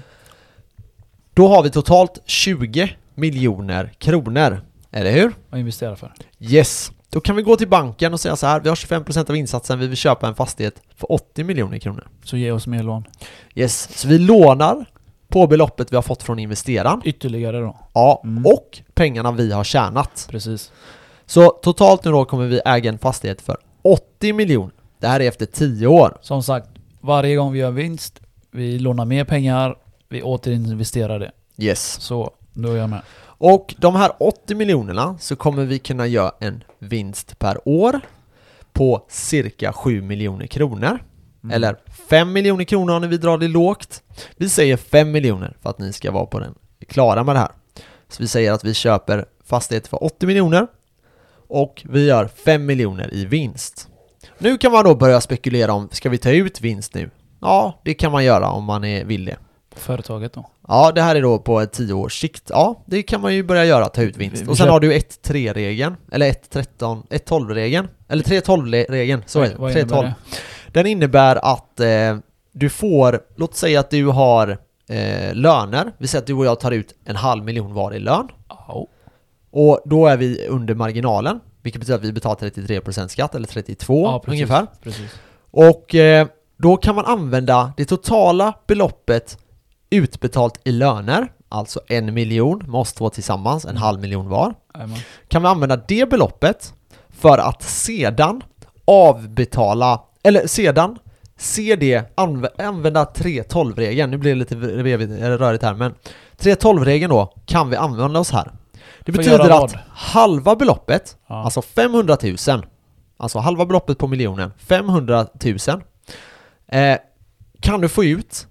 Då har vi totalt 20 miljoner kronor. Eller hur? Och investera för. Yes. Då kan vi gå till banken och säga så här, vi har 25% av insatsen, vi vill köpa en fastighet för 80 miljoner kronor. Så ge oss mer lån. Yes, så vi lånar på beloppet vi har fått från investeraren. Ytterligare då. Ja, Mm. och pengarna vi har tjänat. Precis. Så totalt nu då kommer vi äga en fastighet för 80 miljoner. Det här är efter 10 år. Som sagt, varje gång vi gör vinst, vi lånar mer pengar, vi återinvesterar det. Yes. Så, då är jag med. Och de här 80 miljonerna så kommer vi kunna göra en vinst per år på cirka 7 miljoner kronor. Mm. Eller 5 miljoner kronor när vi drar det lågt. Vi säger 5 miljoner för att ni ska vara på den klara med det här. Så vi säger att vi köper fastighet för 80 miljoner och vi gör 5 miljoner i vinst. Nu kan man då börja spekulera om, ska vi ta ut vinst nu? Ja, det kan man göra om man är vill det. Företaget då. Ja, det här är då på ett 10 års sikt. Ja, det kan man ju börja göra, ta ut vinst. Vi- vi Och sen har du 1-3-regeln, eller 1-13, 1-12-regeln, eller 3-12-regeln, så är det. innebär 3-12. det? Den innebär att eh, du får, låt säga att du har eh, löner, vi säger att du och jag tar ut en halv miljon var i lön, Ja. och då är vi under marginalen, vilket betyder att vi betalar 33% skatt, eller 32 Ja, precis. ungefär. Precis. Och eh, då kan man använda det totala beloppet utbetalt i löner, alltså en miljon med oss två tillsammans, en halv miljon var. Kan vi använda det beloppet för att sedan avbetala, eller sedan se det, anv använda 3.12-regeln, nu blir det lite eller rörigt här men 3.12-regeln då kan vi använda oss här. Det betyder att halva beloppet, Ja. alltså 500 000, alltså halva beloppet på miljonen, 500 000, eh, kan du få ut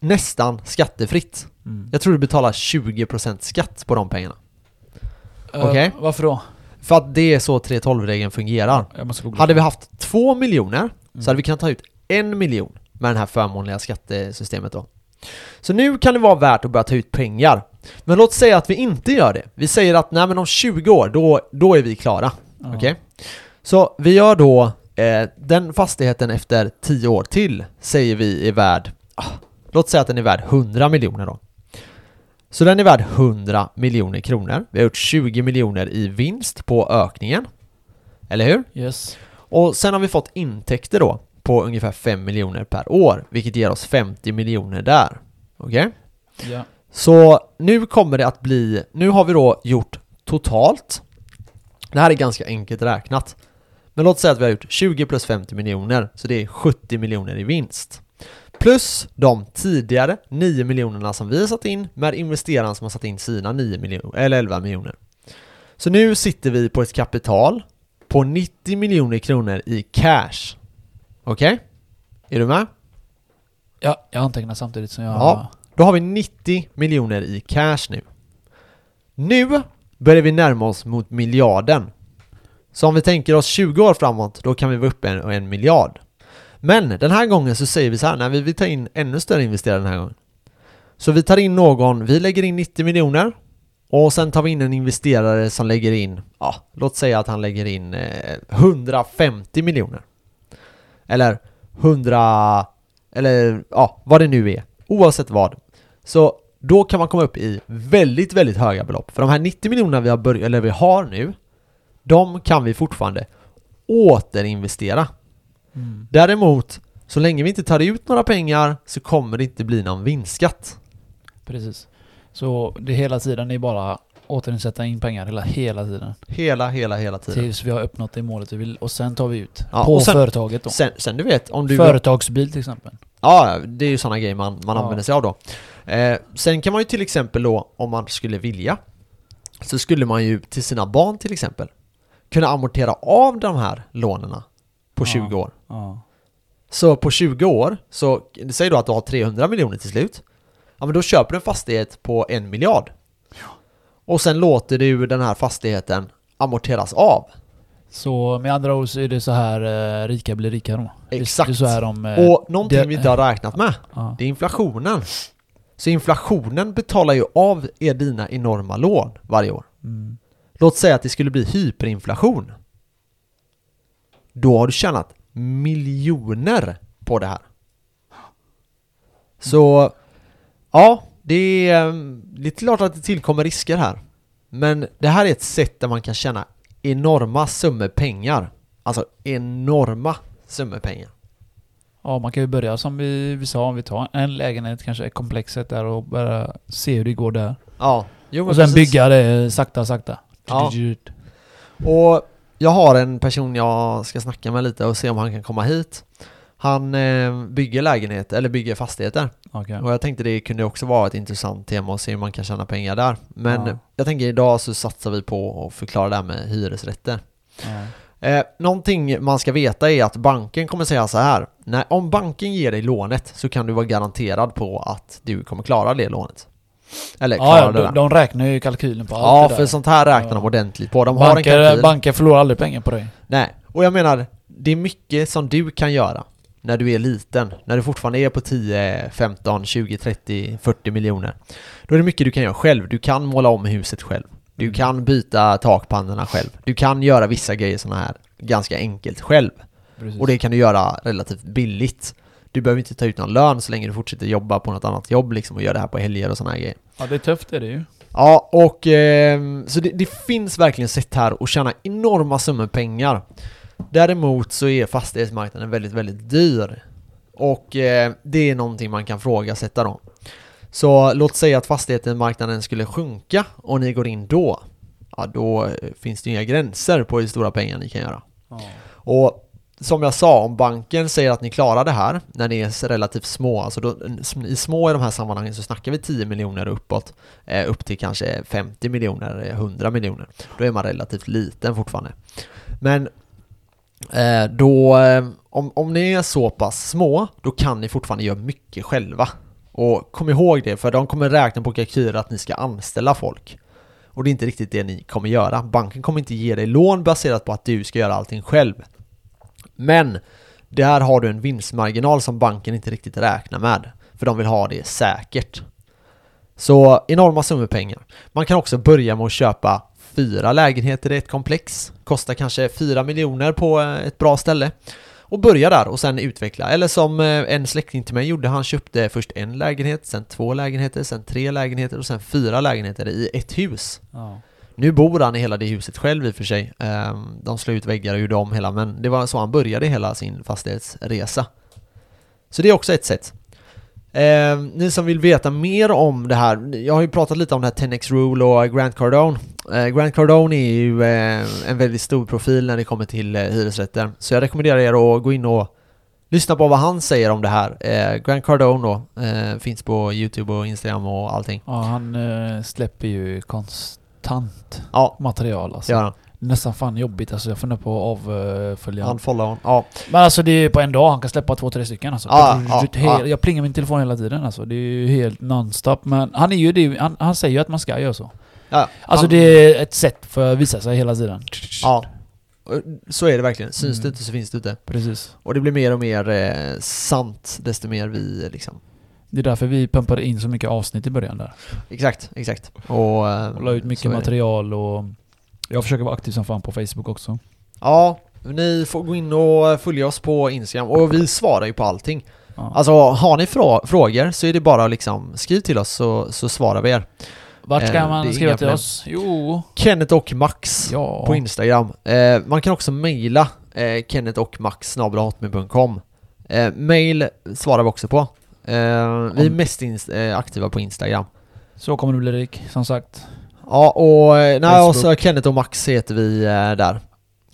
nästan skattefritt. Mm. Jag tror du betalar 20% skatt på de pengarna. Eh, Okej. varför då? För att det är så 3.12-regeln fungerar. Hade vi haft 2 miljoner Mm. så hade vi kunnat ta ut en miljon med det här förmånliga skattesystemet då. Så nu kan det vara värt att börja ta ut pengar. Men låt säga att vi inte gör det. Vi säger att nej men om 20 år, då, då är vi klara. Okej? Så vi gör då eh, den fastigheten efter 10 år till säger vi är värd, ah, låt säga att den är värd 100 miljoner då. Så den är värd 100 miljoner kronor. Vi har gjort 20 miljoner i vinst på ökningen. Eller hur? Yes. Och sen har vi fått intäkter då på ungefär 5 miljoner per år, vilket ger oss 50 miljoner där. Okej? Ja. Så nu kommer det att bli, nu har vi då gjort totalt, det här är ganska enkelt räknat, men låt säga att vi har gjort 20 plus 50 miljoner, så det är 70 miljoner i vinst. Plus de tidigare 9 miljonerna som vi har satt in med investeraren som har satt in sina 9 miljoner, eller 11 miljoner. Så nu sitter vi på ett kapital på 90 miljoner kronor i cash. Okej? Är du med? ja, jag antecknar samtidigt som jag... Ja. Då har vi 90 miljoner i cash nu. Nu börjar vi närma oss mot miljarden. Så om vi tänker oss 20 år framåt, då kan vi vara uppe en, en miljard. Men den här gången så säger vi så här, när vi vill ta in ännu större investerare den här gången. Så vi tar in någon, vi lägger in 90 miljoner och sen tar vi in en investerare som lägger in, ja, låt säga att han lägger in eh, 150 miljoner. Eller 100, eller ja, vad det nu är. Oavsett vad. Så då kan man komma upp i väldigt, väldigt höga belopp. För de här 90 miljonerna vi har, börjat, eller vi har nu, de kan vi fortfarande återinvestera. Mm. Däremot, så länge vi inte tar ut några pengar så kommer det inte bli någon vinstskatt. Precis. Så det hela tiden är bara återinsätta in pengar hela, hela tiden. Hela, hela, hela tiden. Tills vi har uppnått det målet vi vill. Och sen tar vi ut. Ja, på sen- företaget då. Sen, sen du vet, om du... Företagsbil till exempel. Ja, det är ju sådana grejer man, man Ja. använder sig av då. Eh, sen kan man ju till exempel då, om man skulle vilja, så skulle man ju till sina barn till exempel kunna amortera av de här lånen på Ja. 20 år. Så på 20 år, så säg då att du har 300 miljoner till slut. Ja men då köper du en fastighet på en miljard. Och sen låter du den här fastigheten amorteras av. Så med andra ord så är det så här eh, rika blir rika då? Exakt. Det är så här de... eh, Och någonting det- vi inte har räknat med, ja. det är inflationen. Så inflationen betalar ju av er dina enorma lån varje år. Mm. Låt säga att det skulle bli hyperinflation. Då har du tjänat miljoner på det här. Så, ja, det är, ehm, det är klart att det tillkommer risker här. Men det här är ett sätt där man kan tjäna enorma summor pengar. Alltså enorma summor pengar. Ja, man kan ju börja som vi, vi sa, om vi tar en lägenhet, kanske ett komplexet där och bara se hur det går där. Ja, jo, men Och sen precis. bygga det sakta, sakta. Ja. Och jag har en person jag ska snacka med lite och se om han kan komma hit. Han eh, bygger lägenhet, eller bygger fastigheter. Okej. Och jag tänkte det kunde också vara ett intressant tema att se hur man kan tjäna pengar där. Men Ja. jag tänker idag så satsar vi på att förklara det här med hyresrätter. Ja. Eh, någonting man ska veta är att banken kommer säga så här. Nej, om banken ger dig lånet så kan du vara garanterad på att du kommer klara det lånet. Eller Ja, de, de räknar ju kalkylen på allt Ja, det där. för sånt här räknar de ordentligt på. De har en banker, kalkyl. banker förlorar aldrig pengar på dig. Nej, och jag menar, det är mycket som du kan göra när du är liten, när du fortfarande är på 10, 15, 20, 30, 40 miljoner. Då är det mycket du kan göra själv. Du kan måla om huset själv. Du Mm. kan byta takpannorna själv. Du kan göra vissa grejer sådana här ganska enkelt själv. Precis. Och det kan du göra relativt billigt. Du behöver inte ta ut någon lön så länge du fortsätter jobba på något annat jobb liksom och gör det här på helger och sådana här grejer. Ja, det är tufft är det ju. Ja, och ehm, så det, det finns verkligen sätt här att tjäna enorma summor pengar. Däremot så är fastighetsmarknaden väldigt, väldigt dyr. Och eh, det är någonting man kan frågasätta då. Så låt säga att fastighetsmarknaden skulle sjunka och ni går in då. Ja, då eh, finns det inga gränser på hur stora pengar ni kan göra. Ja. Och som jag sa, om banken säger att ni klarar det här när ni är relativt små, alltså då, i små i de här sammanhangen så snackar vi 10 miljoner uppåt, eh, upp till kanske 50 miljoner, eh, 100 miljoner. Då är man relativt liten fortfarande. Men eh, då, eh, om, om ni är så pass små, då kan ni fortfarande göra mycket själva. Och kom ihåg det, för de kommer räkna på kalkyler att ni ska anställa folk. Och det är inte riktigt det ni kommer göra. Banken kommer inte ge dig lån baserat på att du ska göra allting själv. Men där har du en vinstmarginal som banken inte riktigt räknar med. För de vill ha det säkert. Så enorma summor pengar. Man kan också börja med att köpa fyra lägenheter i ett komplex. Kostar kanske 4 miljoner på eh, ett bra ställe. Och börja där och sen utveckla. Eller som eh, en släkting till mig gjorde, han köpte först en lägenhet, sen två lägenheter, sen tre lägenheter och sen fyra lägenheter i ett hus. Ja. Nu bor han i hela det huset själv i och för sig. Ehm, de slog ut väggar och gjorde om hela, men det var så han började hela sin fastighetsresa. Så det är också ett sätt. Eh, ni som vill veta mer om det här, jag har ju pratat lite om det här 10x Rule och Grant Cardone. Eh, Grant Cardone är ju eh, en väldigt stor profil när det kommer till eh, hyresrätter, så jag rekommenderar er att gå in och lyssna på vad han säger om det här. Eh, Grant Cardone då, eh, finns på Youtube och Instagram och allting. ja, han eh, släpper ju konst konstant Ja, material alltså. han. Nästan fan jobbigt alltså. Jag funderar på att avfölja Han. Ja, Men alltså det är på en dag han kan släppa två, tre stycken alltså. Ja, ja, He- ja. Jag plingar min telefon hela tiden alltså. Det är ju helt nonstop. Men han är ju det, han, han säger ju att man ska göra så. ja. Alltså han- det är ett sätt för att visa sig hela tiden. Ja, så är det verkligen. Syns Mm. det inte så finns det inte. Precis. Och det blir mer och mer eh, sant desto mer vi liksom... Det är därför vi pumpade in så mycket avsnitt i början där. Exakt, exakt. Och, eh, Och la ut mycket material och jag försöker vara aktiv som fan på Facebook också. Ja, ni får gå in och följa oss på Instagram och vi svarar ju på allting. Ja. Alltså har ni frå- frågor så är det bara att liksom skriv till oss så, så svarar vi er. Vart ska eh, man skriva till oss? Jo... Kenneth och Max Ja. på Instagram. Eh, man kan också mejla eh, Kenneth och Max eh, Mail svarar vi också på. Eh, vi är mest ins- eh, aktiva på Instagram. Så kommer du bli rik, som sagt. Ja, och eh, nej, Facebook. och så Kenneth och Max heter vi där.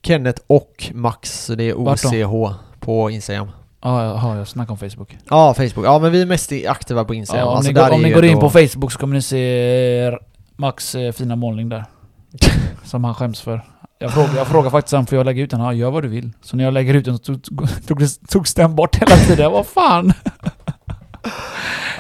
Kenneth och Max, det är? OCH på Instagram. Ja, ja, jag snackar om Facebook. Ja, Facebook. Ja, men vi är mest aktiva på Instagram. Ja, om Alltså, ni, går, om ni går in på Facebook så kommer ni se Max fina målning där. som han skäms för. Jag frågar, jag frågar faktiskt han, får jag lägga ut den? Ja, gör vad du vill. Så när jag lägger ut den så tog, tog, togs den bort hela tiden. Vad fan?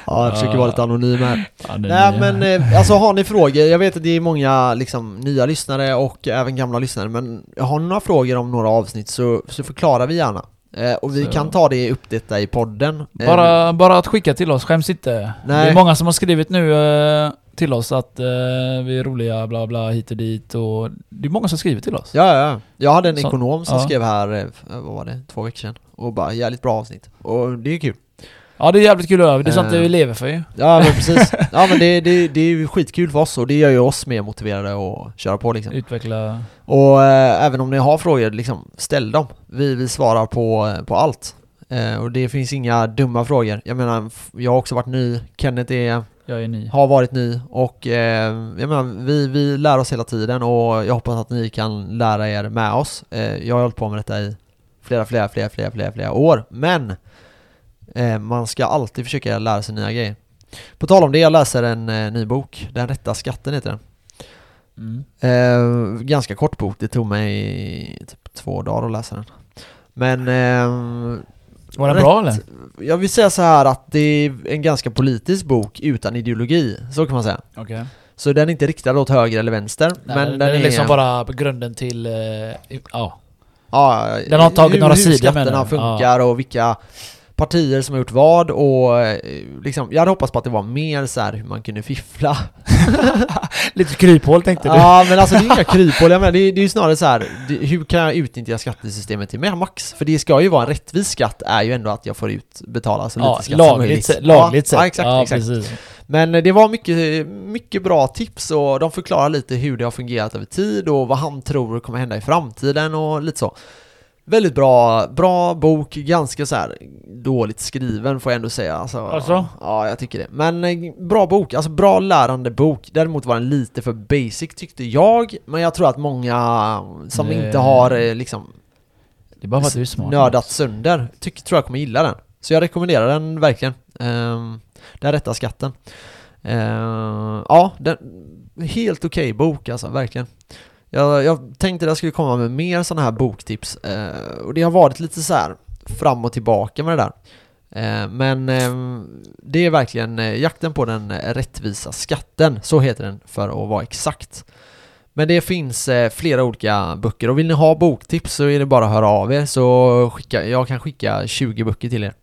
Ja, jag försöker vara lite anonym här. Ja, Nej men eh, alltså har ni frågor, jag vet att det är många liksom nya lyssnare och även gamla lyssnare men har ni några frågor om några avsnitt så, så förklarar vi gärna. Eh, och vi Så- kan ta det upp detta i podden. Eh, Bara, bara att skicka till oss, skäms inte. Nej. Det är många som har skrivit nu eh, till oss att eh, vi är roliga, bla bla, hit och dit och... Det är många som skriver till oss. Ja, ja, jag hade en Så- ekonom som ja. skrev här, eh, vad var det, två veckor sedan och bara jävligt bra avsnitt. Och det är kul. Ja, det är jävligt kul att höra. Det är sånt Eh. vi lever för ju. Ja men precis. Ja men det, det, det är ju skitkul för oss och det gör ju oss mer motiverade att köra på liksom. Utveckla... Och eh, även om ni har frågor, liksom, ställ dem. Vi, vi svarar på, på allt. Eh, och det finns inga dumma frågor. Jag menar, jag har också varit ny, Kenneth är, Jag är ny. har varit ny och eh, jag menar, vi, vi lär oss hela tiden och jag hoppas att ni kan lära er med oss. Eh, jag har hållit på med detta i flera, flera, flera, flera, flera, flera år. Men eh, man ska alltid försöka lära sig nya grejer. På tal om det, jag läser en eh, ny bok. Den rätta skatten heter den. Mm. Eh, ganska kort bok, det tog mig typ två dagar att läsa den. Men eh, Var den bra eller? jag vill säga så här att det är en ganska politisk bok utan ideologi, så kan man säga. Okej. Så den är inte riktad åt höger eller vänster, Nej, men den, den är är... liksom bara på grunden till... eh, ja. ja, den har tagit hur, några hur sidor, menar skatterna funkar och vilka partier som har gjort vad och eh, liksom, jag hade hoppats på att det var mer så här hur man kunde fiffla Lite kryphål tänkte du? Ja men alltså det är inga kryphål, jag menar, det, är, det är ju snarare så här, det, hur kan jag utnyttja skattesystemet till max? För det ska ju vara en rättvis skatt, är ju ändå att jag får ut, betala så lite Ja, skatt som lagligt, möjligt. sett- lagligt ja, sett. Ja, exakt, ja, exakt. Men eh, det var mycket, mycket bra tips och de förklarar lite hur det har fungerat över tid och vad han tror kommer hända i framtiden och lite så. Väldigt bra, bra bok, ganska så här dåligt skriven får jag ändå säga. Alltså, Alltså? Ja, jag tycker det. Men eh, bra bok, alltså bra lärande bok. Däremot var den lite för basic tyckte jag, men jag tror att många som Nej. inte har eh, liksom Det bara för att du är smart. nördat sönder, tyck, tror jag kommer gilla den. Så jag rekommenderar den verkligen. Um, den rätta skatten. Ehm, ja, den, helt okej bok alltså, verkligen. Jag, jag tänkte att jag skulle komma med mer sådana här boktips eh, och det har varit lite så här fram och tillbaka med det där. Eh, men eh, det är verkligen eh, jakten på den rättvisa skatten, så heter den för att vara exakt. Men det finns eh, flera olika böcker och vill ni ha boktips så är det bara att höra av er så skicka, jag kan skicka 20 böcker till er.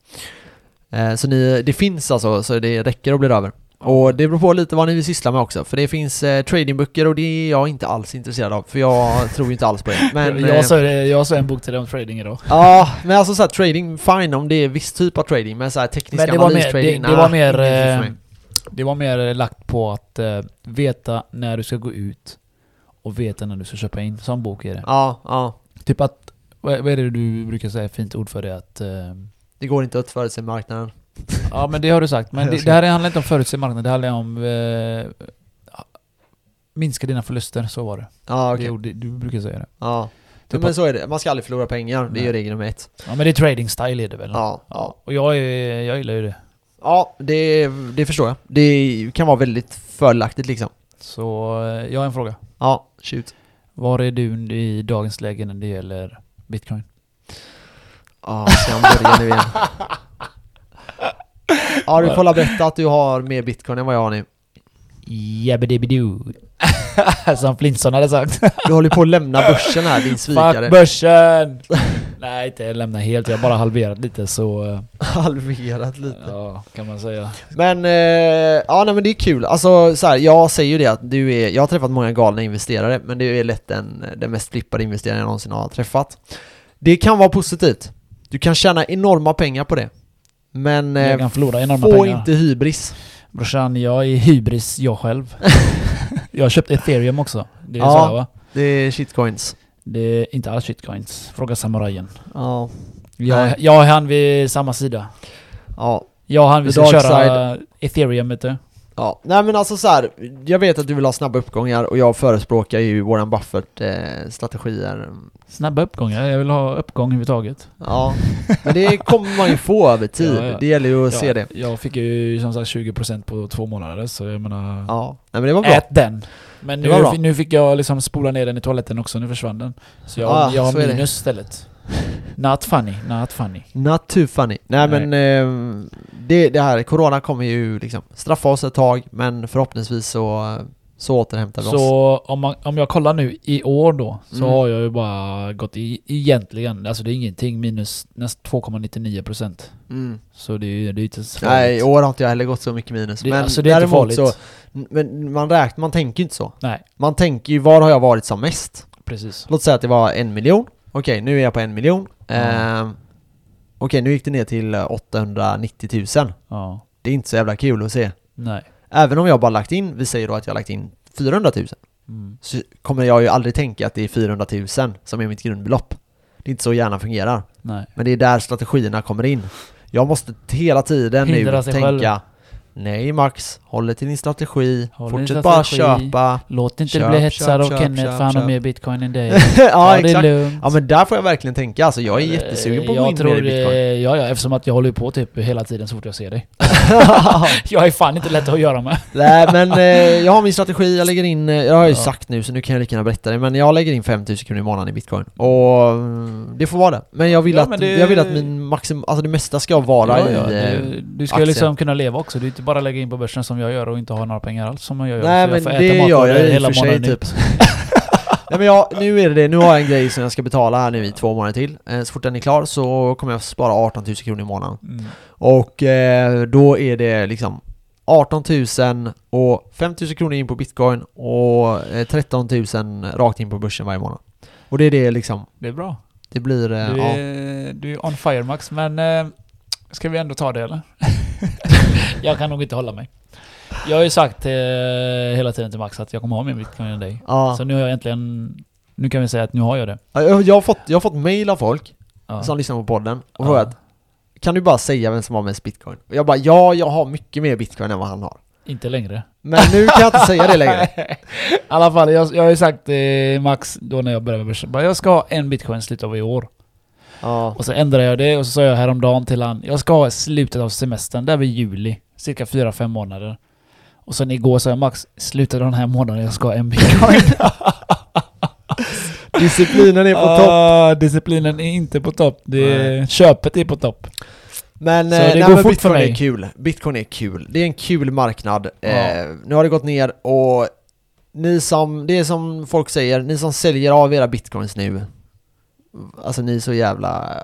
Eh, så ni, det finns alltså, så det räcker att bli över. Och det beror på lite vad ni vill syssla med också, för det finns eh, tradingböcker och det är jag inte alls intresserad av, för jag tror ju inte alls på det. Men, eh, jag, sa, jag sa en bok till dig om trading idag. Ja, men alltså såhär trading, fine om det är viss typ av trading, men såhär teknisk Men det var mer, analystrading, det, det var mer, eh, det var mer lagt på att eh, veta när du ska gå ut och veta när du ska köpa in. Sån bok är det. Ja, ja. Typ att, vad vad är det du brukar säga fint ord för det? Att, eh, Det går inte att förutse marknaden. Ja men det har du sagt. Men det, det här handlar inte om förutse marknaden, det handlar om eh, minska dina förluster, så var det. Ja, det okej. är ord du brukar säga det. Ja. Typ men så är det, man ska aldrig förlora pengar, det är regel nummer ett. Ja men det är trading style är det väl? Ja, ja. Och jag, är, jag gillar ju det. Ja, det, det förstår jag. Det kan vara väldigt fördelaktigt liksom. Så eh, jag har en fråga. Ja, shoot. Var är du i dagens läge när det gäller bitcoin? Ja, ska han börja nu igen? Ja, du får alla berätta att du har mer bitcoin än vad jag har nu. Jabbidibidoo. Som Flintstone hade sagt. Du håller på att lämna börsen här, din svikare. Fuck börsen! Nej, inte lämna helt. Jag har bara halverat lite så... eh, Halverat lite. Ja, kan man säga. Men, eh, ja nej men det är kul. Alltså så här, jag säger ju det att du är, jag har träffat många galna investerare, men du är lätt den, den mest flippade investeraren jag någonsin har träffat. Det kan vara positivt. Du kan tjäna enorma pengar på det. Men eh, kan förlora få pengar. inte hybris. Brorsan, jag är hybris jag själv. jag har köpt ethereum också. Det är Ja. så va? Det är shitcoins. Det är inte alls shitcoins. Fråga samurajen. Ja. Jag, jag och han vid samma sida. Ja. Jag och han vi ska köra ethereum vet du. Ja, nej men alltså så här, jag vet att du vill ha snabba uppgångar och jag förespråkar ju Warren Buffett eh, strategier. Snabba uppgångar. Jag vill ha uppgång överhuvudtaget. Ja, men det kommer man ju få över tid. Ja, ja. Det gäller ju att se Ja, det. Jag fick ju som sagt 20% på två månader så jag menar... Ja, nej men det var bra. Ät den! Men nu, nu fick jag liksom spola ner den i toaletten också, nu försvann den. Så jag, Ja, jag har minus istället. Not funny, not funny. Not too funny. Nej, Nej. men eh, det, det här, Corona kommer ju liksom straffa oss ett tag, men förhoppningsvis så, så återhämtar vi oss. Så om, man, om jag kollar nu i år då, så Mm. har jag ju bara gått i, egentligen, alltså det är ingenting, minus nästan 2,99%. Mm. Så det är ju det är inte så Nej, i farligt. år har inte jag heller gått så mycket minus. Det- men alltså, det är inte däremot farligt. så, men man räknar, man tänker ju inte så. Nej, Man tänker ju, var har jag varit som mest? precis. Låt säga att det var en miljon. Okej, nu är jag på en miljon. Ja. Ehm, Okej, nu gick det ner till eh, 890 000. Ja. Det är inte så jävla kul att se. Nej. Även om jag bara lagt in, vi säger då att jag har lagt in 400 000. Mm. Så kommer jag ju aldrig tänka att det är 400 000 som är mitt grundbelopp. Det är inte så hjärnan fungerar. Nej. Men det är där strategierna kommer in. Jag måste hela tiden Hindra nu tänka själv. Nej Max, håll dig till din strategi. Håll din Fortsätt bara strategi. köpa. Låt inte Köp, bli hetsad av Kenneth köp, för han har mer bitcoin än dig. ja, Ja, exakt. Ja men där får jag verkligen tänka. Alltså jag är jättesugen på att gå in mer i bitcoin. det, ja, ja, eftersom att jag håller på typ hela tiden så fort jag ser dig. jag är fan inte lätt att göra med. Nej men eh, jag har min strategi, jag lägger in, eh, jag har ju Ja. sagt nu så nu kan jag lika gärna berätta det Men jag lägger in 5000 kronor i månaden i bitcoin Och mm, det får vara det Men jag vill, Ja, att, det- jag vill att min maxim, alltså det mesta ska vara i eh, du, ska aktier. liksom kunna leva också. Du är inte bara lägga in på börsen som jag gör och inte ha några pengar alls som jag gör. Nej Så men får det gör jag i och hela för sig typ. Nej men jag, nu är det det, nu har jag en grej som jag ska betala här nu i två månader till Eh, Så fort den är klar så kommer jag spara 18 000 kronor i månaden Mm. Och eh, då är det liksom 18 000 och 5 000 kronor in på bitcoin och eh, 13 000 rakt in på börsen varje månad Och det är det liksom, Det är bra. det blir, eh, Du ja är, du är on fire Max, men eh, ska vi ändå ta det eller? jag kan nog inte hålla mig. Jag har ju sagt eh, hela tiden till Max att jag kommer ha mer bitcoin än dig. Ja. Så nu har jag äntligen... Nu kan vi säga att nu har jag det. Ja, Jag, jag, har fått, jag har fått mail av folk Ja. som lyssnar på podden och frågat Kan du bara säga vem som har mest bitcoin? Och jag bara ja, jag har mycket mer bitcoin än vad han har Inte längre. Men nu kan jag inte säga det längre I alla fall, jag, jag har ju sagt eh, Max då när jag började med börsen, jag ska ha en bitcoin i slutet av i år. Ja, Och så ändrade jag det och så sa jag häromdagen till han, jag ska ha slutet av semestern, där vid juli. Cirka 4-5 månader. Och sen igår sa jag Max, slutet av den här månaden jag ska ha en bitcoin. disciplinen är på topp Ah, disciplinen är inte på topp. Det, köpet är på topp. Men, Så eh, det nej, går fort bitcoin för mig. är kul. Bitcoin är kul. Det är en kul marknad. Ja. Eh, nu har det gått ner och ni som, det är som folk säger, ni som säljer av era bitcoins nu. Alltså ni är så jävla,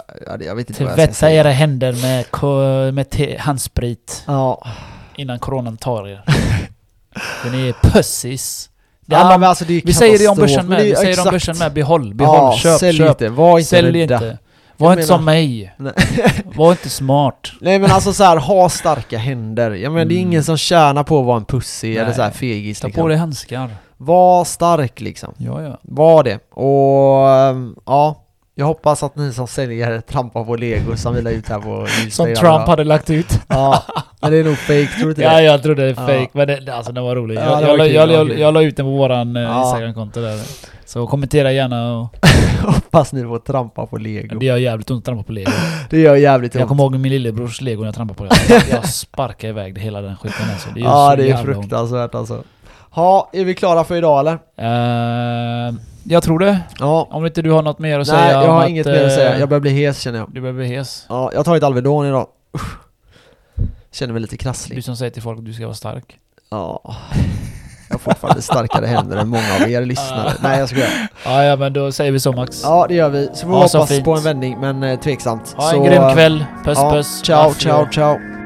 jag vet inte vad jag ska säga. era händer med, med te- handsprit Ja, innan coronan tar er. För ni är pussis. Ja men alltså det är vi säger det om börsen med, vi säger det om exakt. börsen med. Behåll, behåll, ja, köp, sälj köp. inte, var inte Sälj rädda. inte. Var Jag inte menar- som mig. Nej. Var inte smart. Nej men alltså så här, ha starka händer. Jag menar det är Mm. ingen som tjänar på att vara en pussy eller Nej. så här fegis Ta liksom. på dig handskar. Var stark liksom. Ja, ja. Var det. Och ja, jag hoppas att ni som säljer trampar på lego som vi la ut här på Som Instagram Trump idag. hade lagt ut. Ja, men det är nog fake, tror du inte Ja, det? jag trodde det är Ja. fake, men det, alltså den var rolig. Ja, jag, jag, var la- kul, jag, jag, kul. jag la ut den på våran eh, Ja. Instagramkonto där. Så kommentera gärna och... Hoppas ni får trampa på lego. Det gör jävligt ont att trampa på lego. Det gör jävligt Jag ont. kommer ihåg min lillebrors lego när jag trampade på det. Jag, jag sparkade iväg det hela den skiten alltså. Det Ja, det är jävla ont. fruktansvärt alltså. Ja, är vi klara för idag eller? Eh, jag tror det. Ja. Om inte du har något mer att Nej, säga jag om har att, inget mer att säga. eh, Jag börjar bli hes känner jag. Du behöver hes. Ja, jag har tagit Alvedon idag. Usch. Känner mig lite krasslig. Du som säger till folk att du ska vara stark. Ja. Jag har fortfarande starkare händer än många av er lyssnare. Nej jag skojar. Ja, ja men då säger vi så Max. Ja det gör vi. Så får vi Ja, hoppas på en vändning men eh, tveksamt. Ha så, en grym kväll. Puss ja, puss. Ciao, ciao, ciao.